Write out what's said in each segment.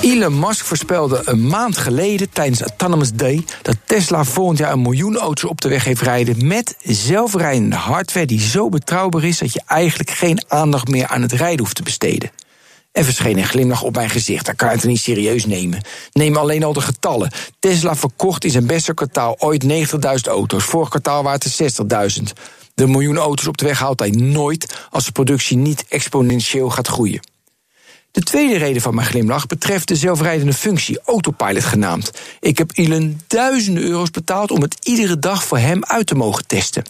Elon Musk voorspelde een maand geleden tijdens Autonomous Day dat Tesla volgend jaar een miljoen auto's op de weg heeft rijden met zelfrijdende hardware die zo betrouwbaar is dat je eigenlijk geen aandacht meer aan het rijden hoeft te besteden. Er verscheen een glimlach op mijn gezicht. Dat kan je het niet serieus nemen. Neem alleen al de getallen. Tesla verkocht in zijn beste kwartaal ooit 90.000 auto's. Vorig kwartaal waren het 60.000. De miljoen auto's op de weg haalt hij nooit als de productie niet exponentieel gaat groeien. De tweede reden van mijn glimlach betreft de zelfrijdende functie, Autopilot genaamd. Ik heb Elon duizenden euro's betaald om het iedere dag voor hem uit te mogen testen.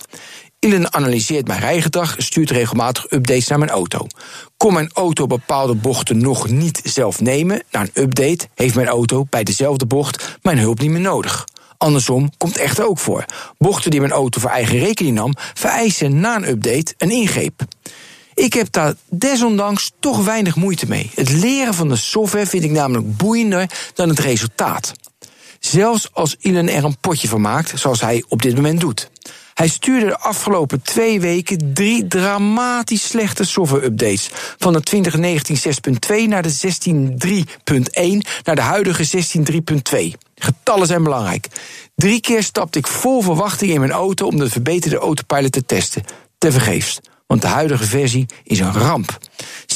Elon analyseert mijn rijgedrag en stuurt regelmatig updates naar mijn auto. Kon mijn auto bepaalde bochten nog niet zelf nemen, na een update heeft mijn auto bij dezelfde bocht mijn hulp niet meer nodig. Andersom komt echter ook voor. Bochten die mijn auto voor eigen rekening nam, vereisen na een update een ingreep. Ik heb daar desondanks toch weinig moeite mee. Het leren van de software vind ik namelijk boeiender dan het resultaat. Zelfs als Elon er een potje van maakt, zoals hij op dit moment doet. Hij stuurde de afgelopen twee weken drie dramatisch slechte software-updates. Van de 2019 6.2 naar de 16.3.1 naar de huidige 16.3.2. Getallen zijn belangrijk. Drie keer stapte ik vol verwachting in mijn auto om de verbeterde autopilot te testen. Tevergeefs want de huidige versie is een ramp.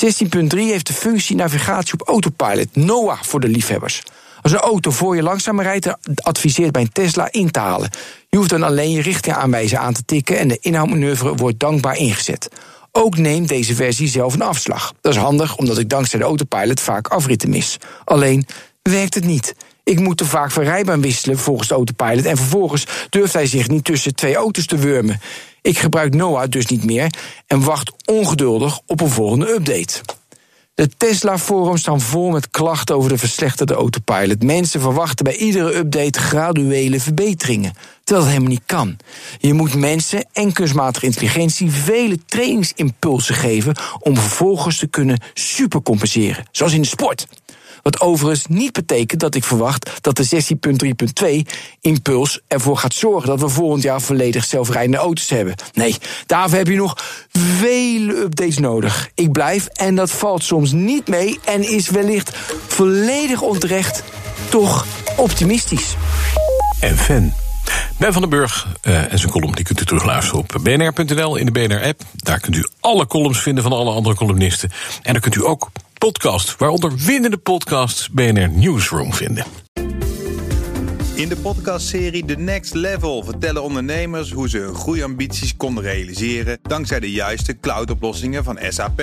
16.3 heeft de functie navigatie op autopilot, NOAA voor de liefhebbers. Als een auto voor je langzamer rijdt, adviseert mijn Tesla in te halen. Je hoeft dan alleen je richtingaanwijzer aan te tikken en de inhoudmanoeuvre wordt dankbaar ingezet. Ook neemt deze versie zelf een afslag. Dat is handig, omdat ik dankzij de autopilot vaak afritten mis. Alleen werkt het niet. Ik moet te vaak van rijbaan wisselen volgens de autopilot en vervolgens durft hij zich niet tussen twee auto's te wurmen. Ik gebruik Noah dus niet meer en wacht ongeduldig op een volgende update. De Tesla-forums staan vol met klachten over de verslechterde autopilot. Mensen verwachten bij iedere update graduele verbeteringen. Dat helemaal niet kan. Je moet mensen en kunstmatige intelligentie vele trainingsimpulsen geven om vervolgens te kunnen supercompenseren. Zoals in de sport. Wat overigens niet betekent dat ik verwacht dat de 16.3.2 impuls ervoor gaat zorgen dat we volgend jaar volledig zelfrijdende auto's hebben. Nee, daarvoor heb je nog vele updates nodig. Ik blijf, en dat valt soms niet mee en is wellicht volledig onterecht, toch optimistisch. En fan. Ben van den Burg uh, en zijn column die kunt u terugluisteren op bnr.nl in de BNR-app. Daar kunt u alle columns vinden van alle andere columnisten. En daar kunt u ook podcast, waaronder winnende podcasts BNR Newsroom vinden. In de podcastserie The Next Level vertellen ondernemers hoe ze hun groeiambities konden realiseren dankzij de juiste cloudoplossingen van SAP.